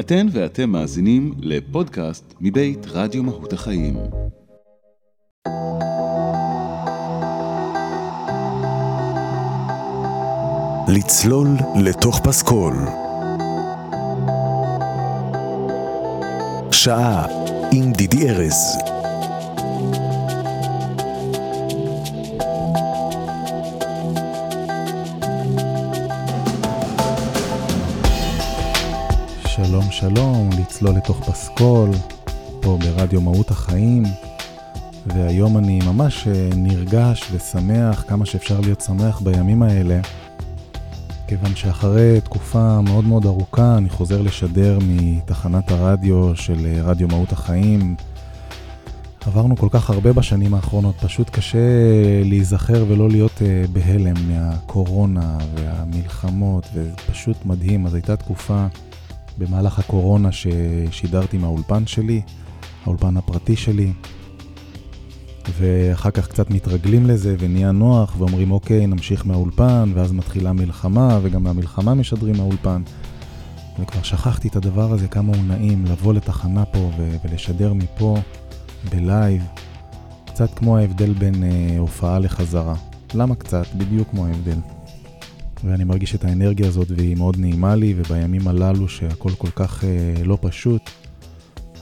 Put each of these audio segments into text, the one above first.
אתן ואתם מאזינים לפודקאסט מבית רדיו מהות החיים. לצלול לתוך פסקול. שעה עם דידי ארז. שלום לצלול לתוך פסקול, פה ברדיו מהות החיים, והיום אני ממש אה, נרגש ושמח, כמה שאפשר להיות שמח בימים האלה, כיוון שאחרי תקופה מאוד מאוד ארוכה אני חוזר לשדר מתחנת הרדיו של אה, רדיו מהות החיים. עברנו כל כך הרבה בשנים האחרונות, פשוט קשה להיזכר ולא להיות אה, בהלם מהקורונה והמלחמות, ופשוט מדהים. אז הייתה תקופה במהלך הקורונה ששידרתי מהאולפן שלי, האולפן הפרטי שלי, ואחר כך קצת מתרגלים לזה ונהיה נוח ואומרים אוקיי, נמשיך מהאולפן, ואז מתחילה מלחמה, וגם מהמלחמה משדרים מהאולפן. וכבר שכחתי את הדבר הזה, כמה הוא נעים לבוא לתחנה פה ו- ולשדר מפה בלייב. קצת כמו ההבדל בין אה, הופעה לחזרה. למה קצת? בדיוק כמו ההבדל. ואני מרגיש את האנרגיה הזאת והיא מאוד נעימה לי, ובימים הללו שהכל כל כך אה, לא פשוט,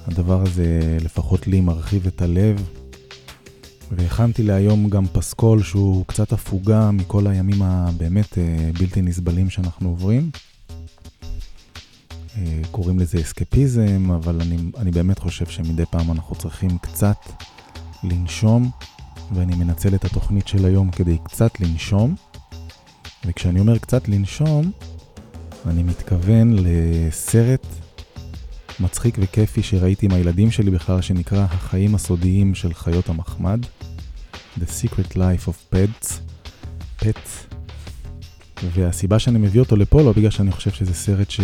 הדבר הזה לפחות לי מרחיב את הלב. והכנתי להיום גם פסקול שהוא קצת הפוגה מכל הימים הבאמת אה, בלתי נסבלים שאנחנו עוברים. אה, קוראים לזה אסקפיזם, אבל אני, אני באמת חושב שמדי פעם אנחנו צריכים קצת לנשום, ואני מנצל את התוכנית של היום כדי קצת לנשום. וכשאני אומר קצת לנשום, אני מתכוון לסרט מצחיק וכיפי שראיתי עם הילדים שלי בכלל, שנקרא החיים הסודיים של חיות המחמד, The Secret Life of Pets, Pets, והסיבה שאני מביא אותו לפה לא בגלל שאני חושב שזה סרט ש...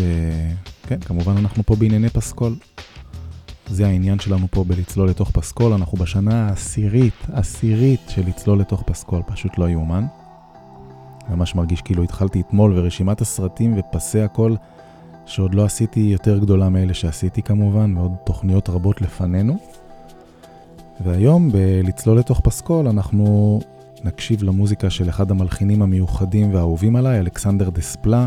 כן, כמובן אנחנו פה בענייני פסקול. זה העניין שלנו פה בלצלול לתוך פסקול, אנחנו בשנה העשירית, עשירית של לצלול לתוך פסקול, פשוט לא יאומן. ממש מרגיש כאילו התחלתי אתמול, ורשימת הסרטים ופסי הכל שעוד לא עשיתי יותר גדולה מאלה שעשיתי כמובן, ועוד תוכניות רבות לפנינו. והיום בלצלול לתוך פסקול אנחנו נקשיב למוזיקה של אחד המלחינים המיוחדים והאהובים עליי, אלכסנדר דספלה.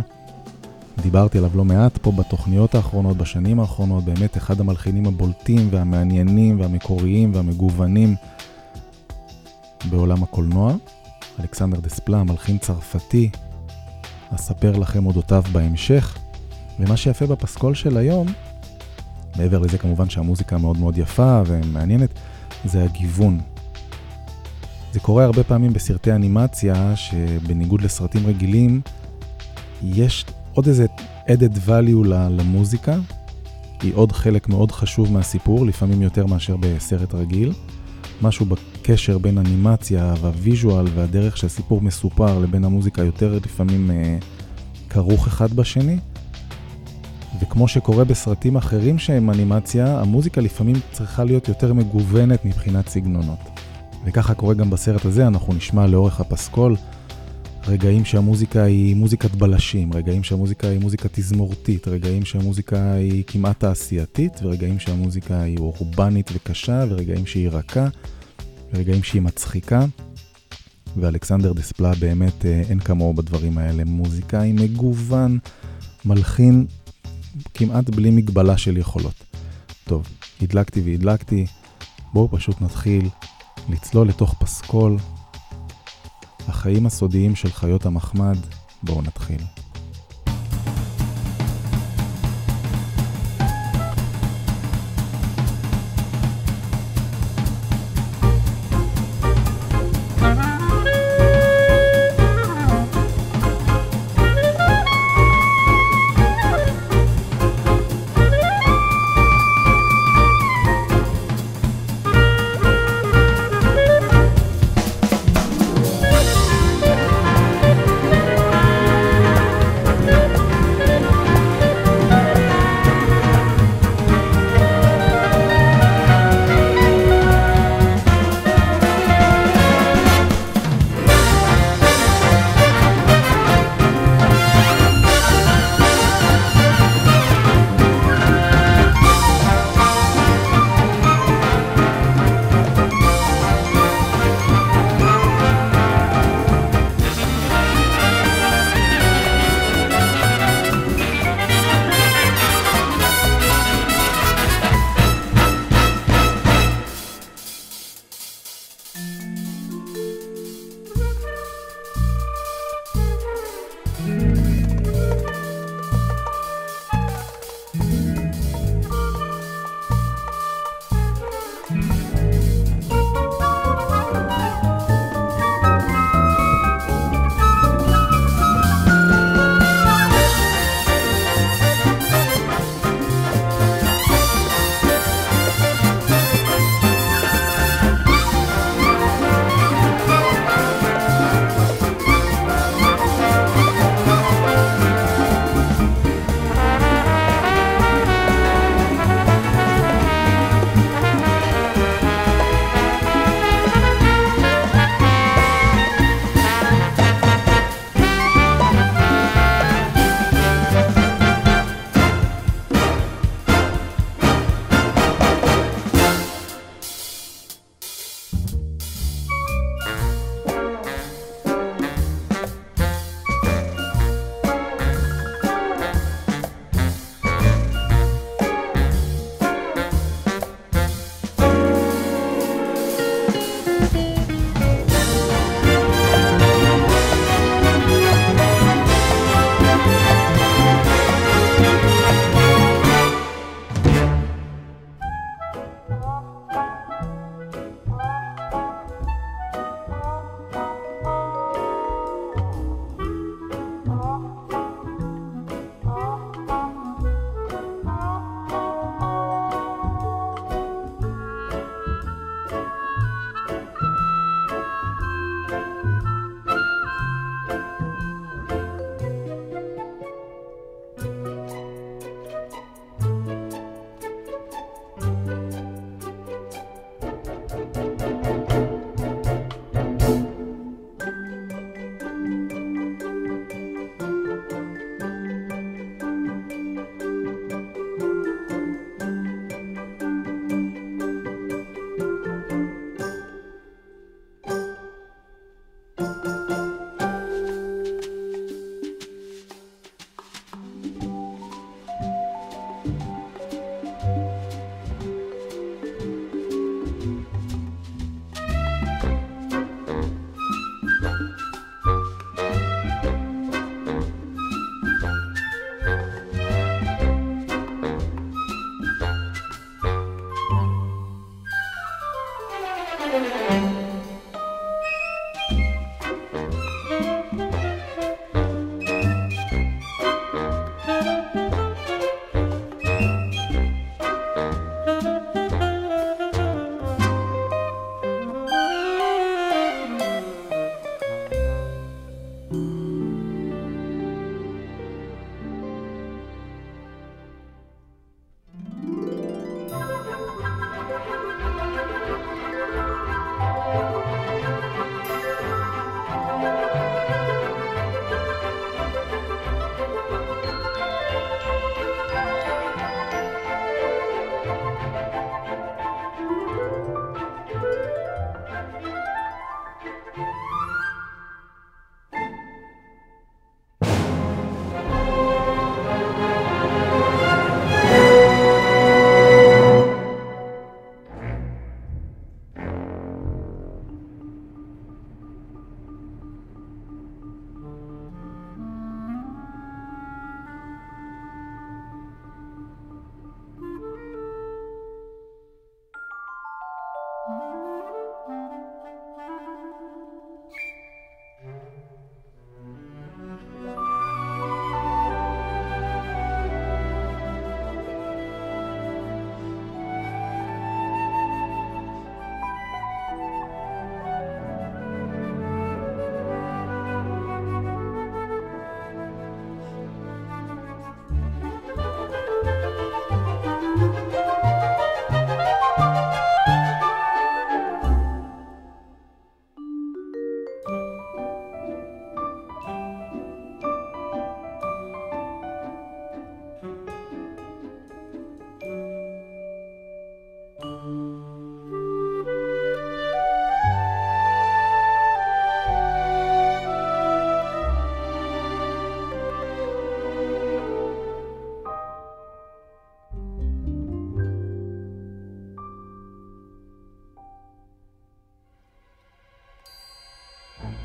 דיברתי עליו לא מעט פה בתוכניות האחרונות, בשנים האחרונות, באמת אחד המלחינים הבולטים והמעניינים והמקוריים והמגוונים בעולם הקולנוע. אלכסנדר דספלה, מלחין צרפתי, אספר לכם אודותיו בהמשך. ומה שיפה בפסקול של היום, מעבר לזה כמובן שהמוזיקה מאוד מאוד יפה ומעניינת, זה הגיוון. זה קורה הרבה פעמים בסרטי אנימציה, שבניגוד לסרטים רגילים, יש עוד איזה added value למוזיקה, היא עוד חלק מאוד חשוב מהסיפור, לפעמים יותר מאשר בסרט רגיל. משהו בקשר בין אנימציה והוויז'ואל והדרך שהסיפור מסופר לבין המוזיקה יותר לפעמים אה, כרוך אחד בשני. וכמו שקורה בסרטים אחרים שהם אנימציה, המוזיקה לפעמים צריכה להיות יותר מגוונת מבחינת סגנונות. וככה קורה גם בסרט הזה, אנחנו נשמע לאורך הפסקול רגעים שהמוזיקה היא מוזיקת בלשים, רגעים שהמוזיקה היא מוזיקה תזמורתית, רגעים שהמוזיקה היא כמעט תעשייתית, ורגעים שהמוזיקה היא אורבנית וקשה, ורגעים שהיא רכה, ורגעים שהיא מצחיקה. ואלכסנדר דספלה באמת אה, אין כמוהו בדברים האלה, מוזיקאי מגוון, מלחין כמעט בלי מגבלה של יכולות. טוב, הדלקתי והדלקתי, בואו פשוט נתחיל לצלול לתוך פסקול. החיים הסודיים של חיות המחמד, בואו נתחיל.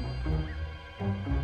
Thank you.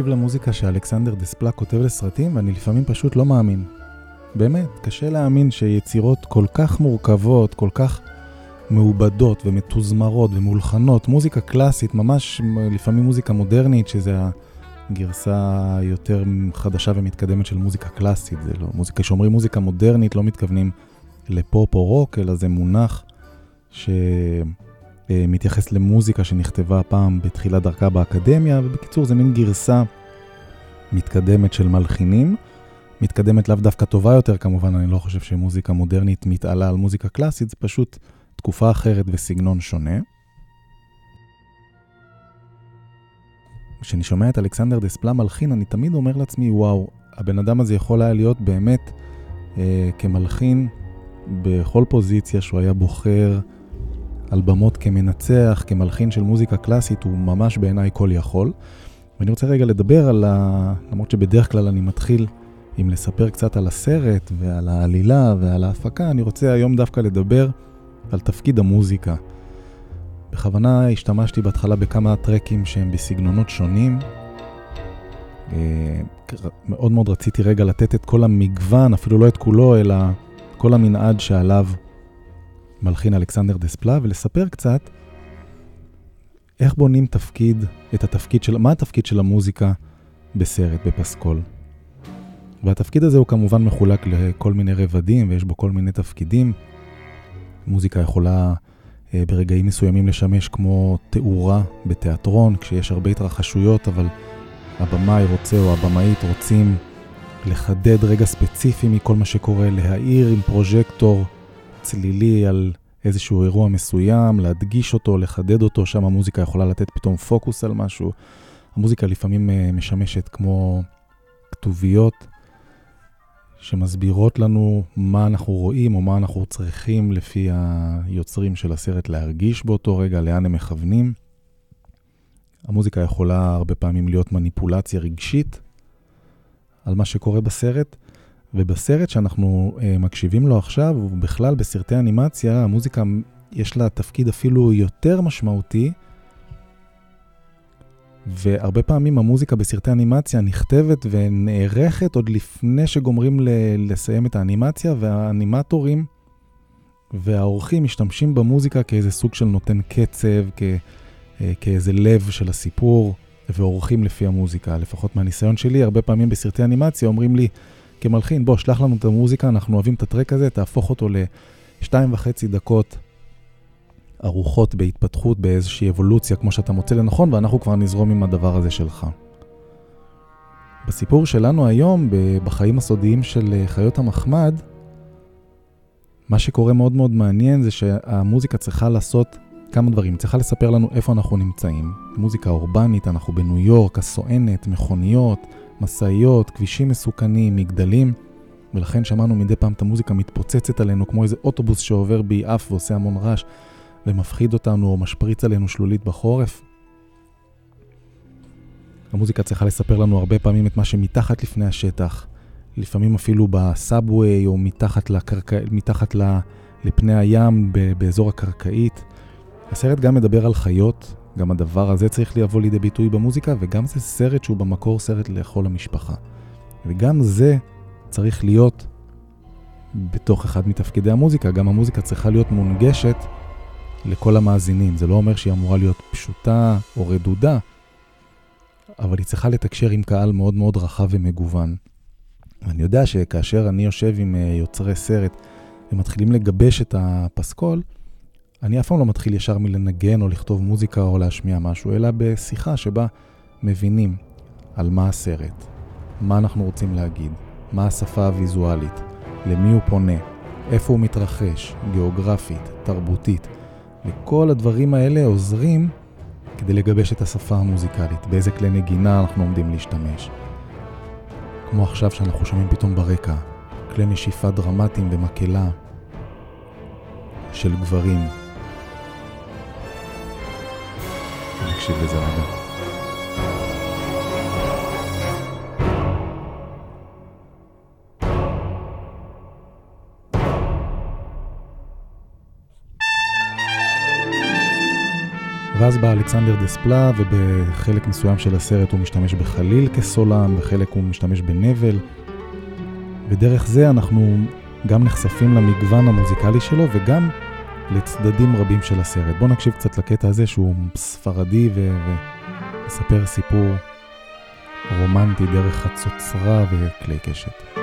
להקשיב למוזיקה שאלכסנדר דספלק כותב לסרטים, ואני לפעמים פשוט לא מאמין. באמת, קשה להאמין שיצירות כל כך מורכבות, כל כך מעובדות ומתוזמרות ומולחנות, מוזיקה קלאסית, ממש לפעמים מוזיקה מודרנית, שזה הגרסה היותר חדשה ומתקדמת של מוזיקה קלאסית, זה לא מוזיקה, כשאומרים מוזיקה מודרנית לא מתכוונים לפופ או רוק, אלא זה מונח שמתייחס למוזיקה שנכתבה פעם בתחילת דרכה באקדמיה, ובקיצור זה מין גרסה מתקדמת של מלחינים. מתקדמת לאו דווקא טובה יותר, כמובן, אני לא חושב שמוזיקה מודרנית מתעלה על מוזיקה קלאסית, זה פשוט תקופה אחרת וסגנון שונה. כשאני שומע את אלכסנדר דספלה מלחין, אני תמיד אומר לעצמי, וואו, הבן אדם הזה יכול היה להיות באמת אה, כמלחין בכל פוזיציה שהוא היה בוחר על במות כמנצח, כמלחין של מוזיקה קלאסית, הוא ממש בעיניי כל יכול. ואני רוצה רגע לדבר על ה... למרות שבדרך כלל אני מתחיל עם לספר קצת על הסרט ועל העלילה ועל ההפקה, אני רוצה היום דווקא לדבר על תפקיד המוזיקה. בכוונה השתמשתי בהתחלה בכמה טרקים שהם בסגנונות שונים. אה, מאוד מאוד רציתי רגע לתת את כל המגוון, אפילו לא את כולו, אלא כל המנעד שעליו מלחין אלכסנדר דספלה, ולספר קצת איך בונים תפקיד, את התפקיד של, מה התפקיד של המוזיקה בסרט, בפסקול. והתפקיד הזה הוא כמובן מחולק לכל מיני רבדים ויש בו כל מיני תפקידים. מוזיקה יכולה אה, ברגעים מסוימים לשמש כמו תאורה בתיאטרון, כשיש הרבה התרחשויות, אבל הבמאי רוצה או הבמאית רוצים לחדד רגע ספציפי מכל מה שקורה, להאיר עם פרוז'קטור צלילי על איזשהו אירוע מסוים, להדגיש אותו, לחדד אותו, שם המוזיקה יכולה לתת פתאום פוקוס על משהו. המוזיקה לפעמים אה, משמשת כמו כתוביות שמסבירות לנו מה אנחנו רואים או מה אנחנו צריכים לפי היוצרים של הסרט להרגיש באותו רגע, לאן הם מכוונים. המוזיקה יכולה הרבה פעמים להיות מניפולציה רגשית על מה שקורה בסרט, ובסרט שאנחנו uh, מקשיבים לו עכשיו, ובכלל בסרטי אנימציה, המוזיקה יש לה תפקיד אפילו יותר משמעותי, והרבה פעמים המוזיקה בסרטי אנימציה נכתבת ונערכת עוד לפני שגומרים לסיים את האנימציה, והאנימטורים והאורחים משתמשים במוזיקה כאיזה סוג של נותן קצב, כ- אה, כאיזה לב של הסיפור, ועורכים לפי המוזיקה. לפחות מהניסיון שלי, הרבה פעמים בסרטי אנימציה אומרים לי, כמלחין, בוא, שלח לנו את המוזיקה, אנחנו אוהבים את הטרק הזה, תהפוך אותו לשתיים וחצי דקות ערוכות בהתפתחות, באיזושהי אבולוציה, כמו שאתה מוצא לנכון, ואנחנו כבר נזרום עם הדבר הזה שלך. בסיפור שלנו היום, בחיים הסודיים של אה, חיות המחמד, מה שקורה מאוד מאוד מעניין זה שהמוזיקה צריכה לעשות כמה דברים. היא צריכה לספר לנו איפה אנחנו נמצאים. מוזיקה אורבנית, אנחנו בניו יורק, הסואנת, מכוניות, משאיות, כבישים מסוכנים, מגדלים, ולכן שמענו מדי פעם את המוזיקה מתפוצצת עלינו כמו איזה אוטובוס שעובר ביעף ועושה המון רעש. ומפחיד אותנו או משפריץ עלינו שלולית בחורף. המוזיקה צריכה לספר לנו הרבה פעמים את מה שמתחת לפני השטח, לפעמים אפילו בסאבווי או מתחת, לקרקע, מתחת לפני הים באזור הקרקעית. הסרט גם מדבר על חיות, גם הדבר הזה צריך לבוא לידי ביטוי במוזיקה, וגם זה סרט שהוא במקור סרט לכל המשפחה. וגם זה צריך להיות בתוך אחד מתפקידי המוזיקה, גם המוזיקה צריכה להיות מונגשת לכל המאזינים. זה לא אומר שהיא אמורה להיות פשוטה או רדודה, אבל היא צריכה לתקשר עם קהל מאוד מאוד רחב ומגוון. ואני יודע שכאשר אני יושב עם אה, יוצרי סרט ומתחילים לגבש את הפסקול, אני אף פעם לא מתחיל ישר מלנגן או לכתוב מוזיקה או להשמיע משהו, אלא בשיחה שבה מבינים על מה הסרט, מה אנחנו רוצים להגיד, מה השפה הוויזואלית, למי הוא פונה, איפה הוא מתרחש, גיאוגרפית, תרבותית. וכל הדברים האלה עוזרים כדי לגבש את השפה המוזיקלית, באיזה כלי נגינה אנחנו עומדים להשתמש. כמו עכשיו שאנחנו שומעים פתאום ברקע, כלי נשיפה דרמטיים במקהלה של גברים. נקשיב לזה רגע. ואז בא אלכסנדר דספלה, ובחלק מסוים של הסרט הוא משתמש בחליל כסולן, בחלק הוא משתמש בנבל. ודרך זה אנחנו גם נחשפים למגוון המוזיקלי שלו וגם לצדדים רבים של הסרט. בואו נקשיב קצת לקטע הזה שהוא ספרדי ומספר סיפור רומנטי דרך חצוצרה וכלי קשת.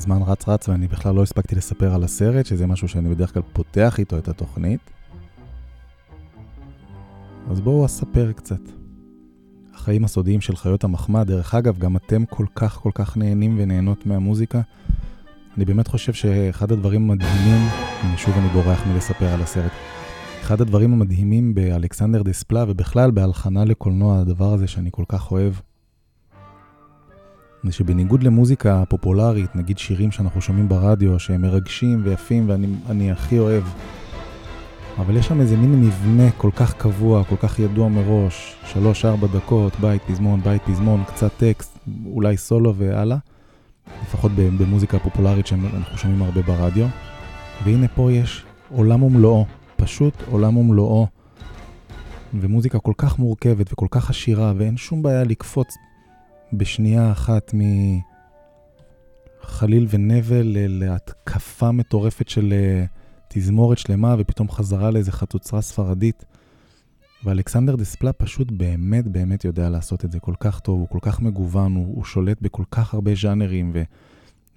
הזמן רץ רץ ואני בכלל לא הספקתי לספר על הסרט, שזה משהו שאני בדרך כלל פותח איתו את התוכנית. אז בואו אספר קצת. החיים הסודיים של חיות המחמד, דרך אגב, גם אתם כל כך כל כך נהנים ונהנות מהמוזיקה. אני באמת חושב שאחד הדברים המדהימים, שוב אני בורח מלספר על הסרט, אחד הדברים המדהימים באלכסנדר דספלה ובכלל בהלחנה לקולנוע, הדבר הזה שאני כל כך אוהב, זה שבניגוד למוזיקה פופולרית, נגיד שירים שאנחנו שומעים ברדיו, שהם מרגשים ויפים ואני הכי אוהב, אבל יש שם איזה מין מבנה כל כך קבוע, כל כך ידוע מראש, שלוש-ארבע דקות, בית פזמון, בית פזמון, קצת טקסט, אולי סולו והלאה, לפחות במוזיקה פופולרית שאנחנו שומעים הרבה ברדיו. והנה פה יש עולם ומלואו, פשוט עולם ומלואו, ומוזיקה כל כך מורכבת וכל כך עשירה, ואין שום בעיה לקפוץ בשנייה אחת מחליל ונבל להתקפה מטורפת של אה, תזמורת שלמה, ופתאום חזרה לאיזה חצוצרה ספרדית. ואלכסנדר דספלה פשוט באמת באמת יודע לעשות את זה כל כך טוב, הוא כל כך מגוון, הוא, הוא שולט בכל כך הרבה ז'אנרים, ו,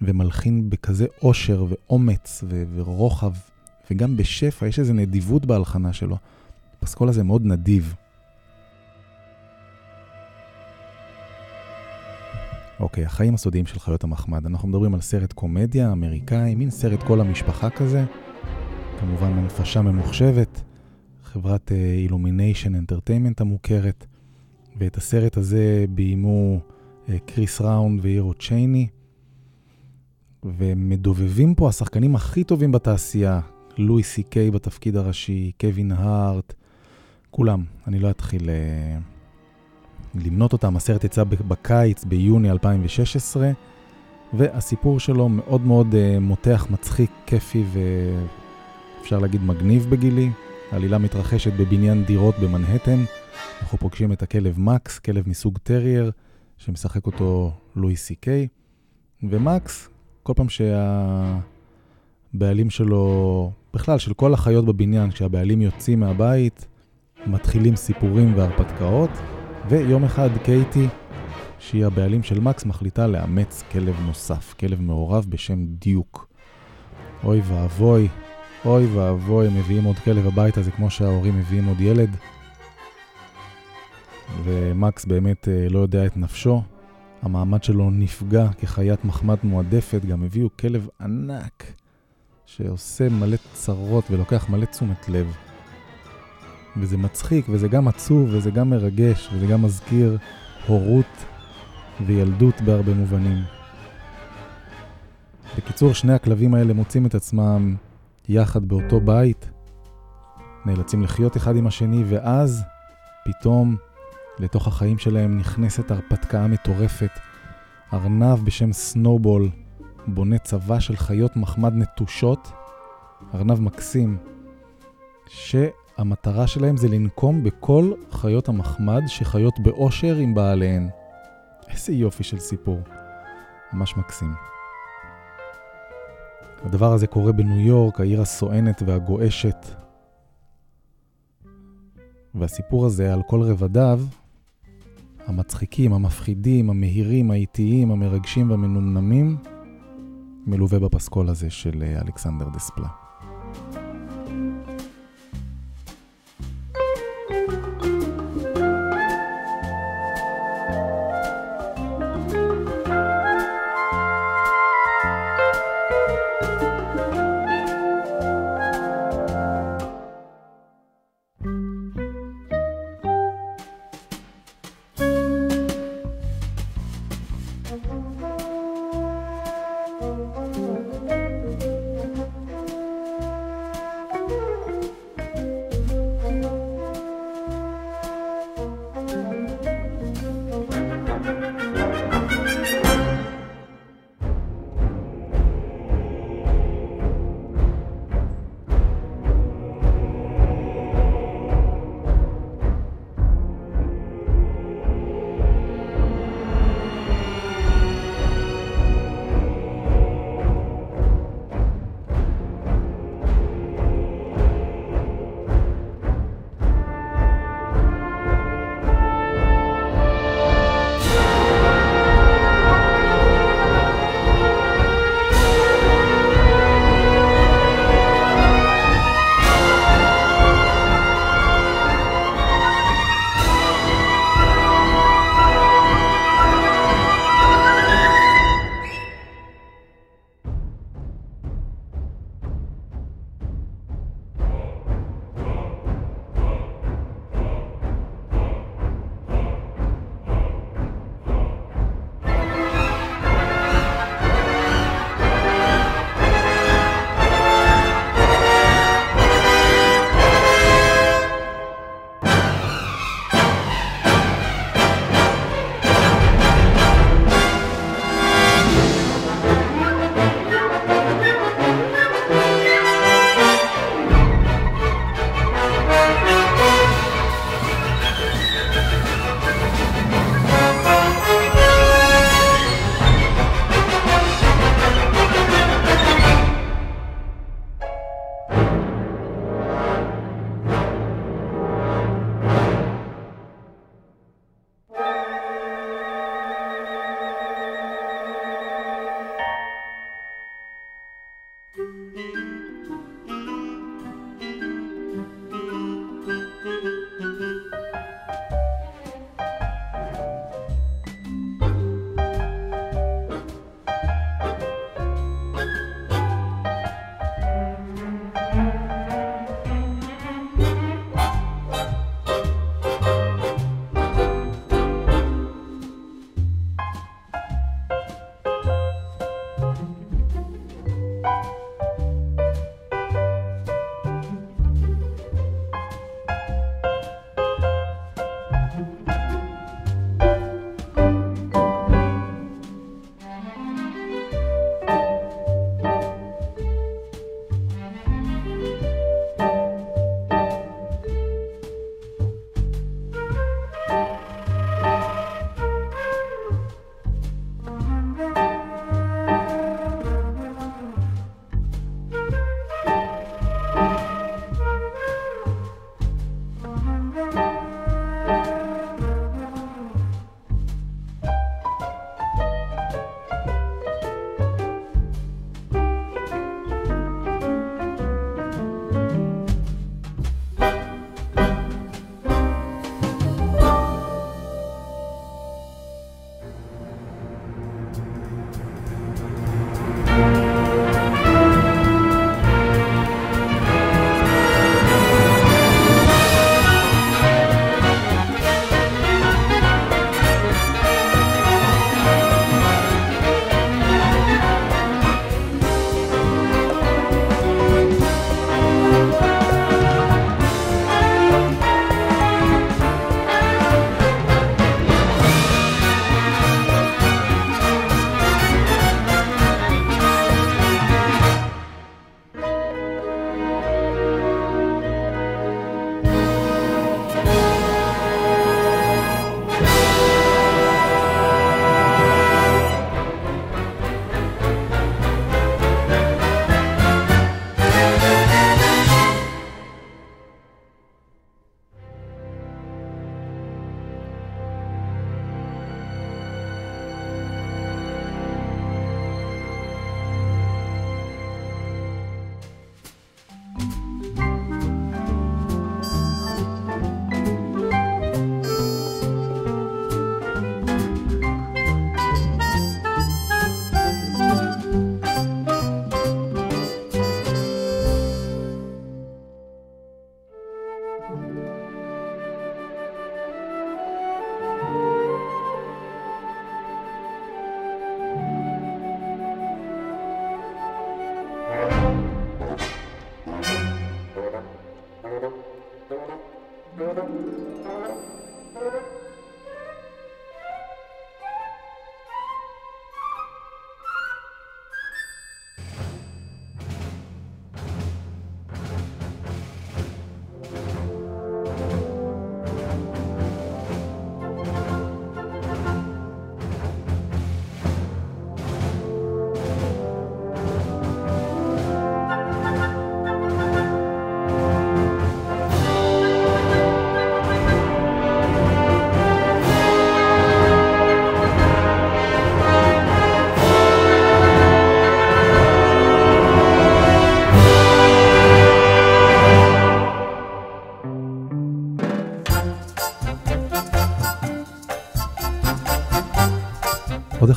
ומלחין בכזה עושר ואומץ ו, ורוחב, וגם בשפע, יש איזו נדיבות בהלחנה שלו. הפסקול הזה מאוד נדיב. אוקיי, החיים הסודיים של חיות המחמד. אנחנו מדברים על סרט קומדיה אמריקאי, מין סרט כל המשפחה כזה. כמובן הנפשה ממוחשבת, חברת Illumination uh, Entertainment המוכרת, ואת הסרט הזה ביימו uh, כריס רנו ויארו צ'ייני, ומדובבים פה השחקנים הכי טובים בתעשייה, לואי סי קיי בתפקיד הראשי, קווין הארט, כולם. אני לא אתחיל... Uh, למנות אותם. הסרט יצא בקיץ, ביוני 2016, והסיפור שלו מאוד מאוד uh, מותח, מצחיק, כיפי ואפשר להגיד מגניב בגילי. העלילה מתרחשת בבניין דירות במנהטן. אנחנו פוגשים את הכלב מקס, כלב מסוג טרייר, שמשחק אותו לואי סי קיי. ומקס, כל פעם שהבעלים שלו, בכלל של כל החיות בבניין, כשהבעלים יוצאים מהבית, מתחילים סיפורים והרפתקאות. ויום אחד קייטי, שהיא הבעלים של מקס, מחליטה לאמץ כלב נוסף, כלב מעורב בשם דיוק. אוי ואבוי, אוי ואבוי, מביאים עוד כלב הביתה, זה כמו שההורים מביאים עוד ילד. ומקס באמת אה, לא יודע את נפשו. המעמד שלו נפגע כחיית מחמד מועדפת, גם הביאו כלב ענק שעושה מלא צרות ולוקח מלא תשומת לב. וזה מצחיק, וזה גם עצוב, וזה גם מרגש, וזה גם מזכיר הורות וילדות בהרבה מובנים. בקיצור, שני הכלבים האלה מוצאים את עצמם יחד באותו בית, נאלצים לחיות אחד עם השני, ואז פתאום לתוך החיים שלהם נכנסת הרפתקה מטורפת. ארנב בשם סנובול בונה צבא של חיות מחמד נטושות, ארנב מקסים, ש... המטרה שלהם זה לנקום בכל חיות המחמד שחיות באושר עם בעליהן. איזה יופי של סיפור. ממש מקסים. הדבר הזה קורה בניו יורק, העיר הסואנת והגועשת. והסיפור הזה על כל רבדיו, המצחיקים, המפחידים, המהירים, האיטיים, המרגשים והמנומנמים, מלווה בפסקול הזה של אה, אלכסנדר דספלה.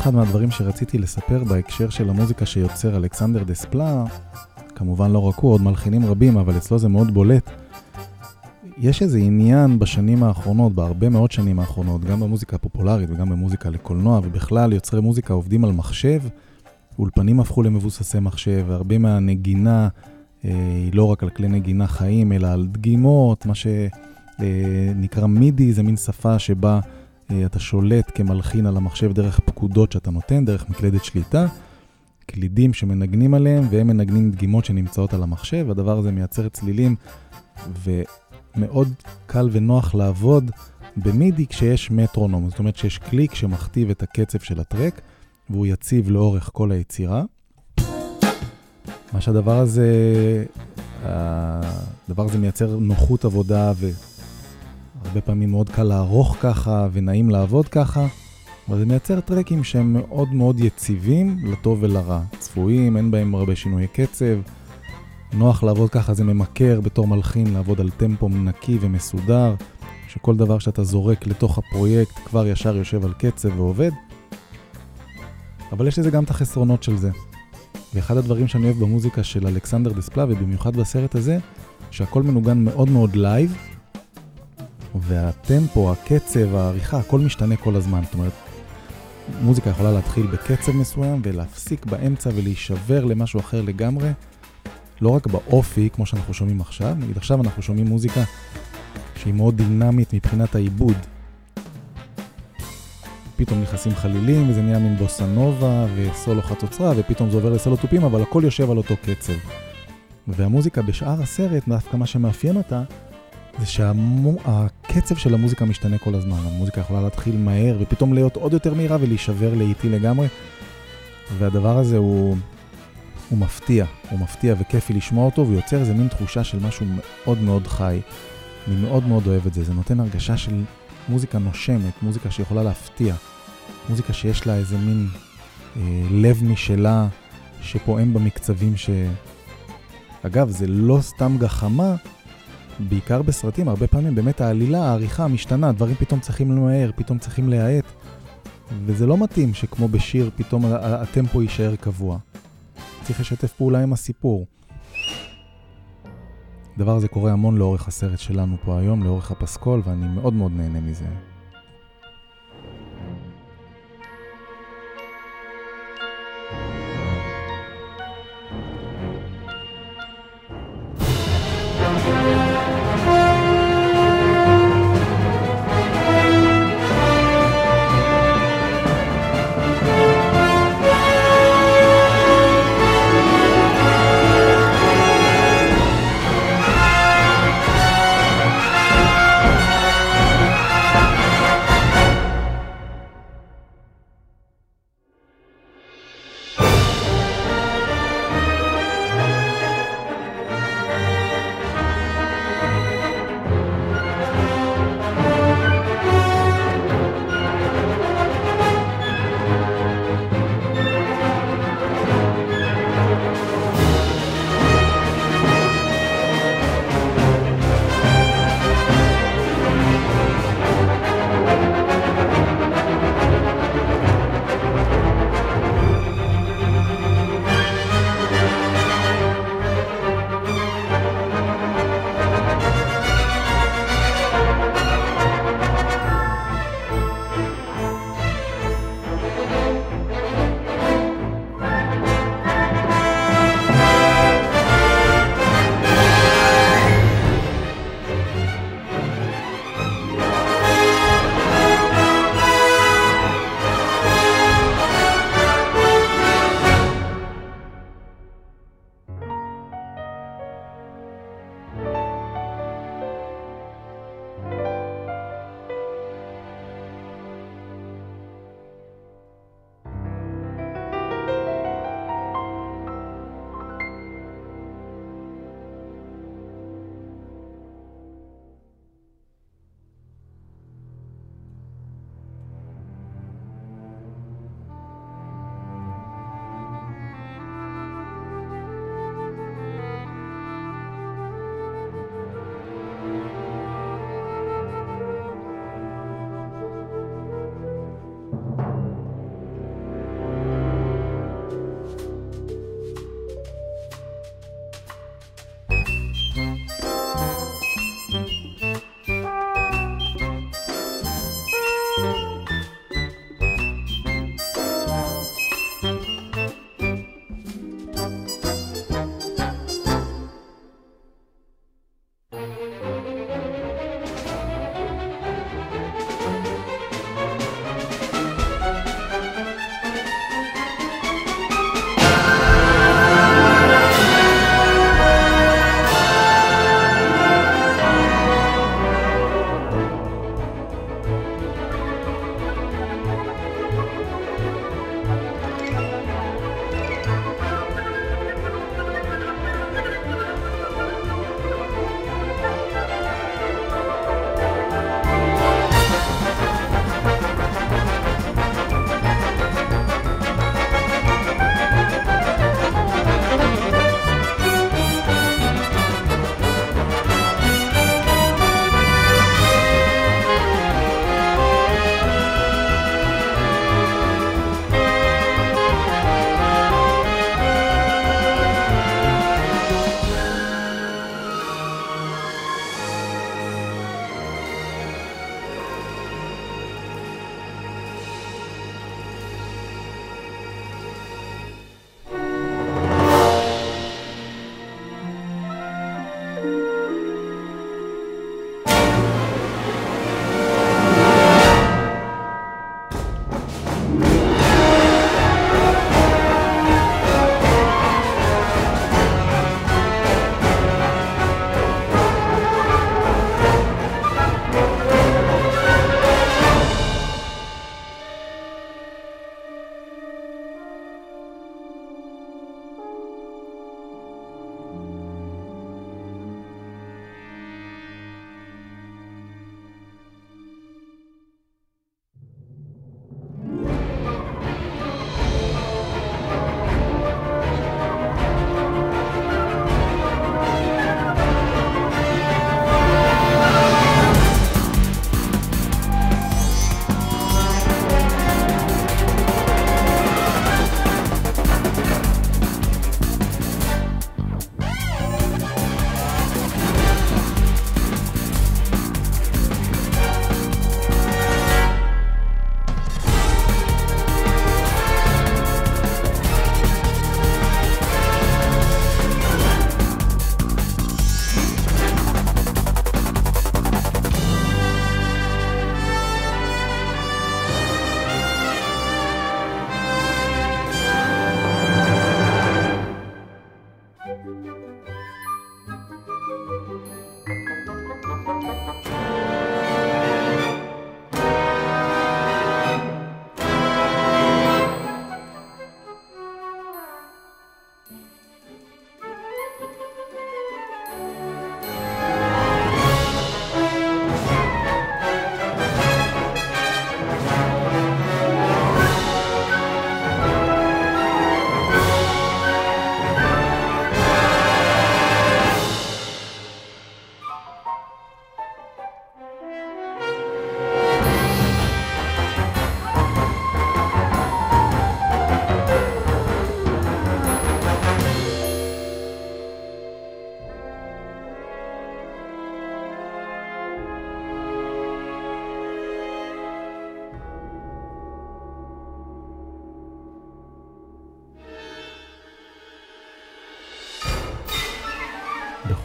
אחד מהדברים שרציתי לספר בהקשר של המוזיקה שיוצר אלכסנדר דספלה, כמובן לא רק הוא, עוד מלחינים רבים, אבל אצלו זה מאוד בולט. יש איזה עניין בשנים האחרונות, בהרבה מאוד שנים האחרונות, גם במוזיקה הפופולרית וגם במוזיקה לקולנוע, ובכלל יוצרי מוזיקה עובדים על מחשב, אולפנים הפכו למבוססי מחשב, והרבה מהנגינה אה, היא לא רק על כלי נגינה חיים, אלא על דגימות, מה שנקרא אה, מידי, זה מין שפה שבה אה, אתה שולט כמלחין על המחשב דרך פקודות שאתה נותן, דרך מקלדת שליטה, קלידים שמנגנים עליהם, והם מנגנים דגימות שנמצאות על המחשב, הדבר הזה מייצר צלילים, ומאוד קל ונוח לעבוד במידי כשיש מטרונום, זאת אומרת שיש קליק שמכתיב את הקצב של הטרק, והוא יציב לאורך כל היצירה. מה שהדבר הזה, הדבר הזה מייצר נוחות עבודה והרבה פעמים מאוד קל לערוך ככה ונעים לעבוד ככה, אבל זה מייצר טרקים שהם מאוד מאוד יציבים לטוב ולרע. צפויים, אין בהם הרבה שינויי קצב, נוח לעבוד ככה, זה ממכר בתור מלחין לעבוד על טמפו נקי ומסודר, שכל דבר שאתה זורק לתוך הפרויקט כבר ישר יושב על קצב ועובד. אבל יש לזה גם את החסרונות של זה. ואחד הדברים שאני אוהב במוזיקה של אלכסנדר דספלה, ובמיוחד בסרט הזה, שהכל מנוגן מאוד מאוד live, והטמפו, הקצב, העריכה, הכל משתנה כל הזמן. זאת אומרת, מוזיקה יכולה להתחיל בקצב מסוים ולהפסיק באמצע ולהישבר למשהו אחר לגמרי. לא רק באופי, כמו שאנחנו שומעים עכשיו, נגיד עכשיו אנחנו שומעים מוזיקה שהיא מאוד דינמית מבחינת העיבוד. פתאום נכנסים חלילים, וזה נהיה מין בוסה נובה וסולו חצוצרה, ופתאום זה עובר לסולו תופים, אבל הכל יושב על אותו קצב. והמוזיקה בשאר הסרט, דווקא מה שמאפיין אותה, זה שהקצב של המוזיקה משתנה כל הזמן. המוזיקה יכולה להתחיל מהר, ופתאום להיות עוד יותר מהירה ולהישבר לאיטי לגמרי. והדבר הזה הוא, הוא מפתיע, הוא מפתיע וכיפי לשמוע אותו, ויוצר איזה מין תחושה של משהו מאוד מאוד חי. אני מאוד מאוד אוהב את זה, זה נותן הרגשה של מוזיקה נושמת, מוזיקה שיכולה להפתיע, מוזיקה שיש לה איזה מין אה, לב משלה שפועם במקצבים ש... אגב, זה לא סתם גחמה, בעיקר בסרטים, הרבה פעמים באמת העלילה, העריכה משתנה, דברים פתאום צריכים למהר, פתאום צריכים להאט, וזה לא מתאים שכמו בשיר פתאום הטמפו יישאר קבוע. צריך לשתף פעולה עם הסיפור. הדבר הזה קורה המון לאורך הסרט שלנו פה היום, לאורך הפסקול, ואני מאוד מאוד נהנה מזה.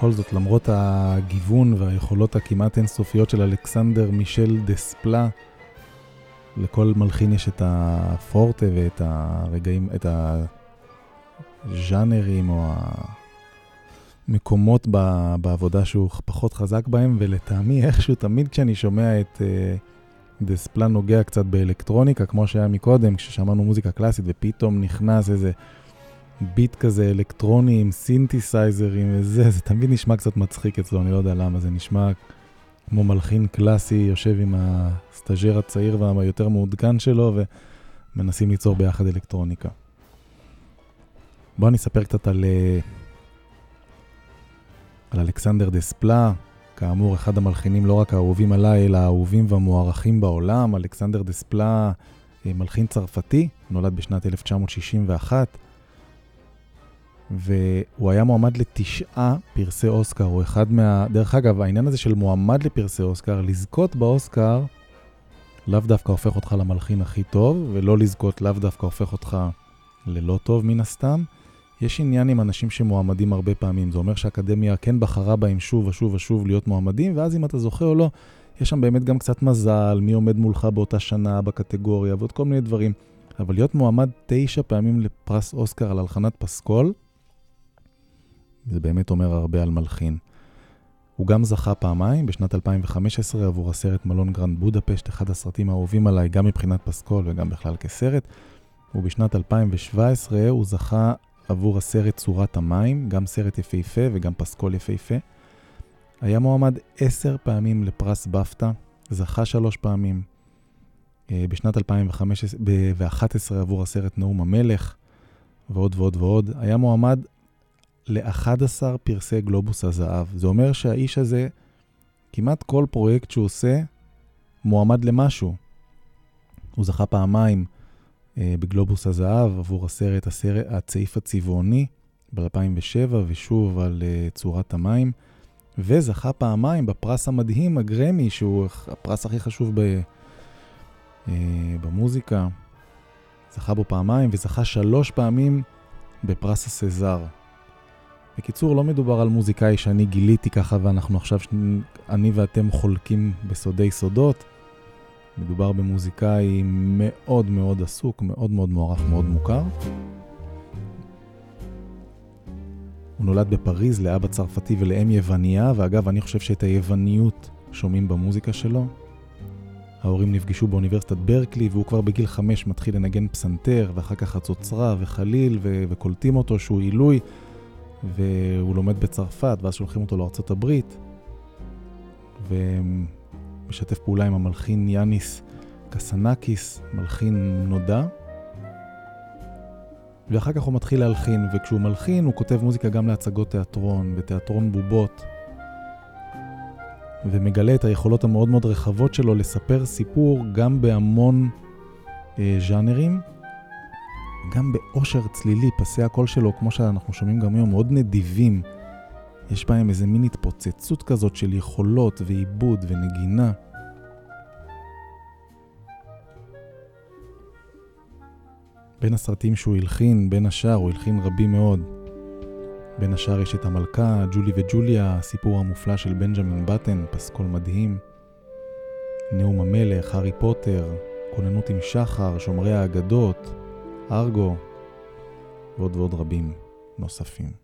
בכל זאת, למרות הגיוון והיכולות הכמעט אינסופיות של אלכסנדר מישל דספלה, לכל מלחין יש את הפורטה ואת הרגעים, את הז'אנרים או המקומות בעבודה שהוא פחות חזק בהם, ולטעמי איכשהו תמיד כשאני שומע את uh, דספלה נוגע קצת באלקטרוניקה, כמו שהיה מקודם, כששמענו מוזיקה קלאסית ופתאום נכנס איזה ביט כזה אלקטרוני עם סינתסייזרים וזה, זה תמיד נשמע קצת מצחיק אצלו, אני לא יודע למה, זה נשמע כמו מלחין קלאסי, יושב עם הסטאז'ר הצעיר והיותר מעודכן שלו ומנסים ליצור ביחד אלקטרוניקה. בואו אני אספר קצת על, אה, על אלכסנדר דספלה, כאמור, אחד המלחינים לא רק האהובים עליי, אלא האהובים והמוערכים בעולם. אלכסנדר דספלה, אה, מלחין צרפתי, נולד בשנת 1961. והוא היה מועמד לתשעה פרסי אוסקר, הוא אחד מה... דרך אגב, העניין הזה של מועמד לפרסי אוסקר, לזכות באוסקר, לאו דווקא הופך אותך למלחין הכי טוב, ולא לזכות לאו דווקא הופך אותך ללא טוב מן הסתם. יש עניין עם אנשים שמועמדים הרבה פעמים, זה אומר שהאקדמיה כן בחרה בהם שוב ושוב ושוב להיות מועמדים, ואז אם אתה זוכה או לא, יש שם באמת גם קצת מזל, מי עומד מולך באותה שנה בקטגוריה ועוד כל מיני דברים. אבל להיות מועמד תשע פעמים לפרס אוסקר על הלחנת פסקול, זה באמת אומר הרבה על מלחין. הוא גם זכה פעמיים, בשנת 2015 עבור הסרט מלון גרנד בודפשט, אחד הסרטים האהובים עליי, גם מבחינת פסקול וגם בכלל כסרט. ובשנת 2017 הוא זכה עבור הסרט צורת המים, גם סרט יפהפה וגם פסקול יפהפה. היה מועמד עשר פעמים לפרס בפטה, זכה שלוש פעמים. אה, בשנת 2011 עבור הסרט נאום המלך, ועוד ועוד ועוד. היה מועמד ל-11 פרסי גלובוס הזהב. זה אומר שהאיש הזה, כמעט כל פרויקט שהוא עושה, מועמד למשהו. הוא זכה פעמיים אה, בגלובוס הזהב עבור הסרט, הסרט הצעיף הצבעוני ב-2007, ושוב על אה, צורת המים, וזכה פעמיים בפרס המדהים, הגרמי, שהוא הפרס הכי חשוב ב, אה, במוזיקה. זכה בו פעמיים, וזכה שלוש פעמים בפרס הסזר. בקיצור, לא מדובר על מוזיקאי שאני גיליתי ככה ואנחנו עכשיו, אני ואתם חולקים בסודי סודות. מדובר במוזיקאי מאוד מאוד עסוק, מאוד מאוד מוערך, מאוד מוכר. הוא נולד בפריז לאבא צרפתי ולאם יווניה, ואגב, אני חושב שאת היווניות שומעים במוזיקה שלו. ההורים נפגשו באוניברסיטת ברקלי, והוא כבר בגיל חמש מתחיל לנגן פסנתר, ואחר כך חצוצרה וחליל, ו- וקולטים אותו שהוא עילוי. והוא לומד בצרפת, ואז שולחים אותו לארצות הברית, ומשתף פעולה עם המלחין יאניס קסנקיס, מלחין נודע. ואחר כך הוא מתחיל להלחין, וכשהוא מלחין הוא כותב מוזיקה גם להצגות תיאטרון ותיאטרון בובות, ומגלה את היכולות המאוד מאוד רחבות שלו לספר סיפור גם בהמון אה, ז'אנרים. גם באושר צלילי, פסי הקול שלו, כמו שאנחנו שומעים גם היום, מאוד נדיבים. יש בהם איזה מין התפוצצות כזאת של יכולות ועיבוד ונגינה. בין הסרטים שהוא הלחין, בין השאר, הוא הלחין רבים מאוד. בין השאר יש את המלכה, ג'ולי וג'וליה, הסיפור המופלא של בנג'מין בטן, פסקול מדהים. נאום המלך, הארי פוטר, כוננות עם שחר, שומרי האגדות, ארגו ועוד ועוד רבים נוספים.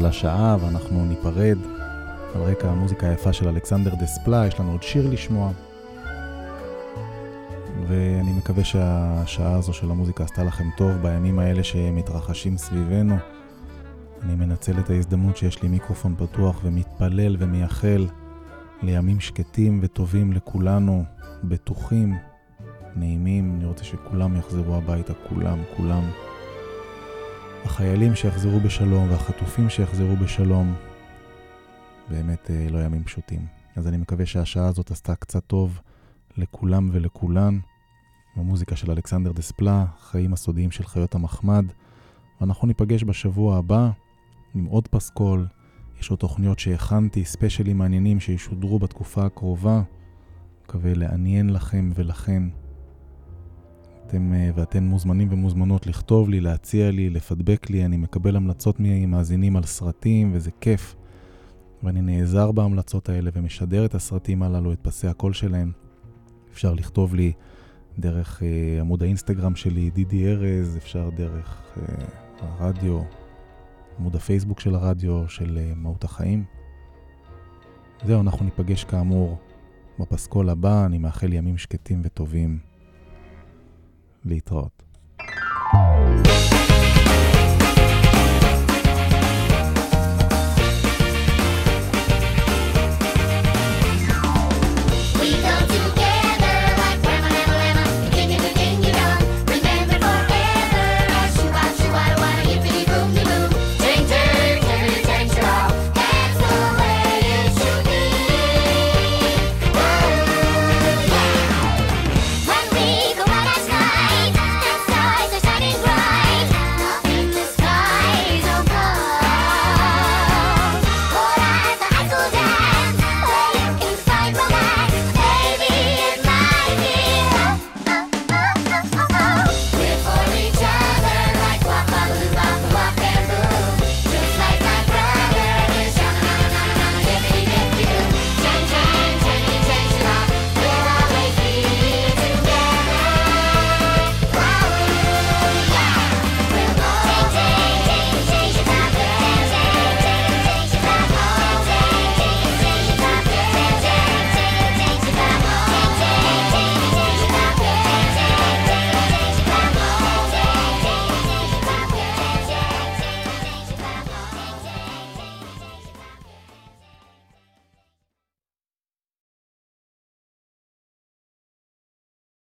של השעה ואנחנו ניפרד על רקע המוזיקה היפה של אלכסנדר דספלה, יש לנו עוד שיר לשמוע. ואני מקווה שהשעה הזו של המוזיקה עשתה לכם טוב בימים האלה שמתרחשים סביבנו. אני מנצל את ההזדמנות שיש לי מיקרופון פתוח ומתפלל ומייחל לימים שקטים וטובים לכולנו, בטוחים, נעימים. אני רוצה שכולם יחזרו הביתה, כולם, כולם. החיילים שיחזרו בשלום והחטופים שיחזרו בשלום. באמת אה, לא ימים פשוטים. אז אני מקווה שהשעה הזאת עשתה קצת טוב לכולם ולכולן. במוזיקה של אלכסנדר דספלה, חיים הסודיים של חיות המחמד. ואנחנו ניפגש בשבוע הבא עם עוד פסקול. יש עוד תוכניות שהכנתי, ספיישלים מעניינים שישודרו בתקופה הקרובה. מקווה לעניין לכם ולכן. אתם אה, ואתן מוזמנים ומוזמנות לכתוב לי, להציע לי, לפדבק לי, אני מקבל המלצות ממאזינים על סרטים וזה כיף. ואני נעזר בהמלצות האלה ומשדר את הסרטים הללו, את פסי הקול שלהם. אפשר לכתוב לי דרך אה, עמוד האינסטגרם שלי, דידי ארז, אפשר דרך אה, הרדיו, עמוד הפייסבוק של הרדיו, של אה, מהות החיים. זהו, אנחנו ניפגש כאמור בפסקול הבא, אני מאחל ימים שקטים וטובים. להתראות. thank you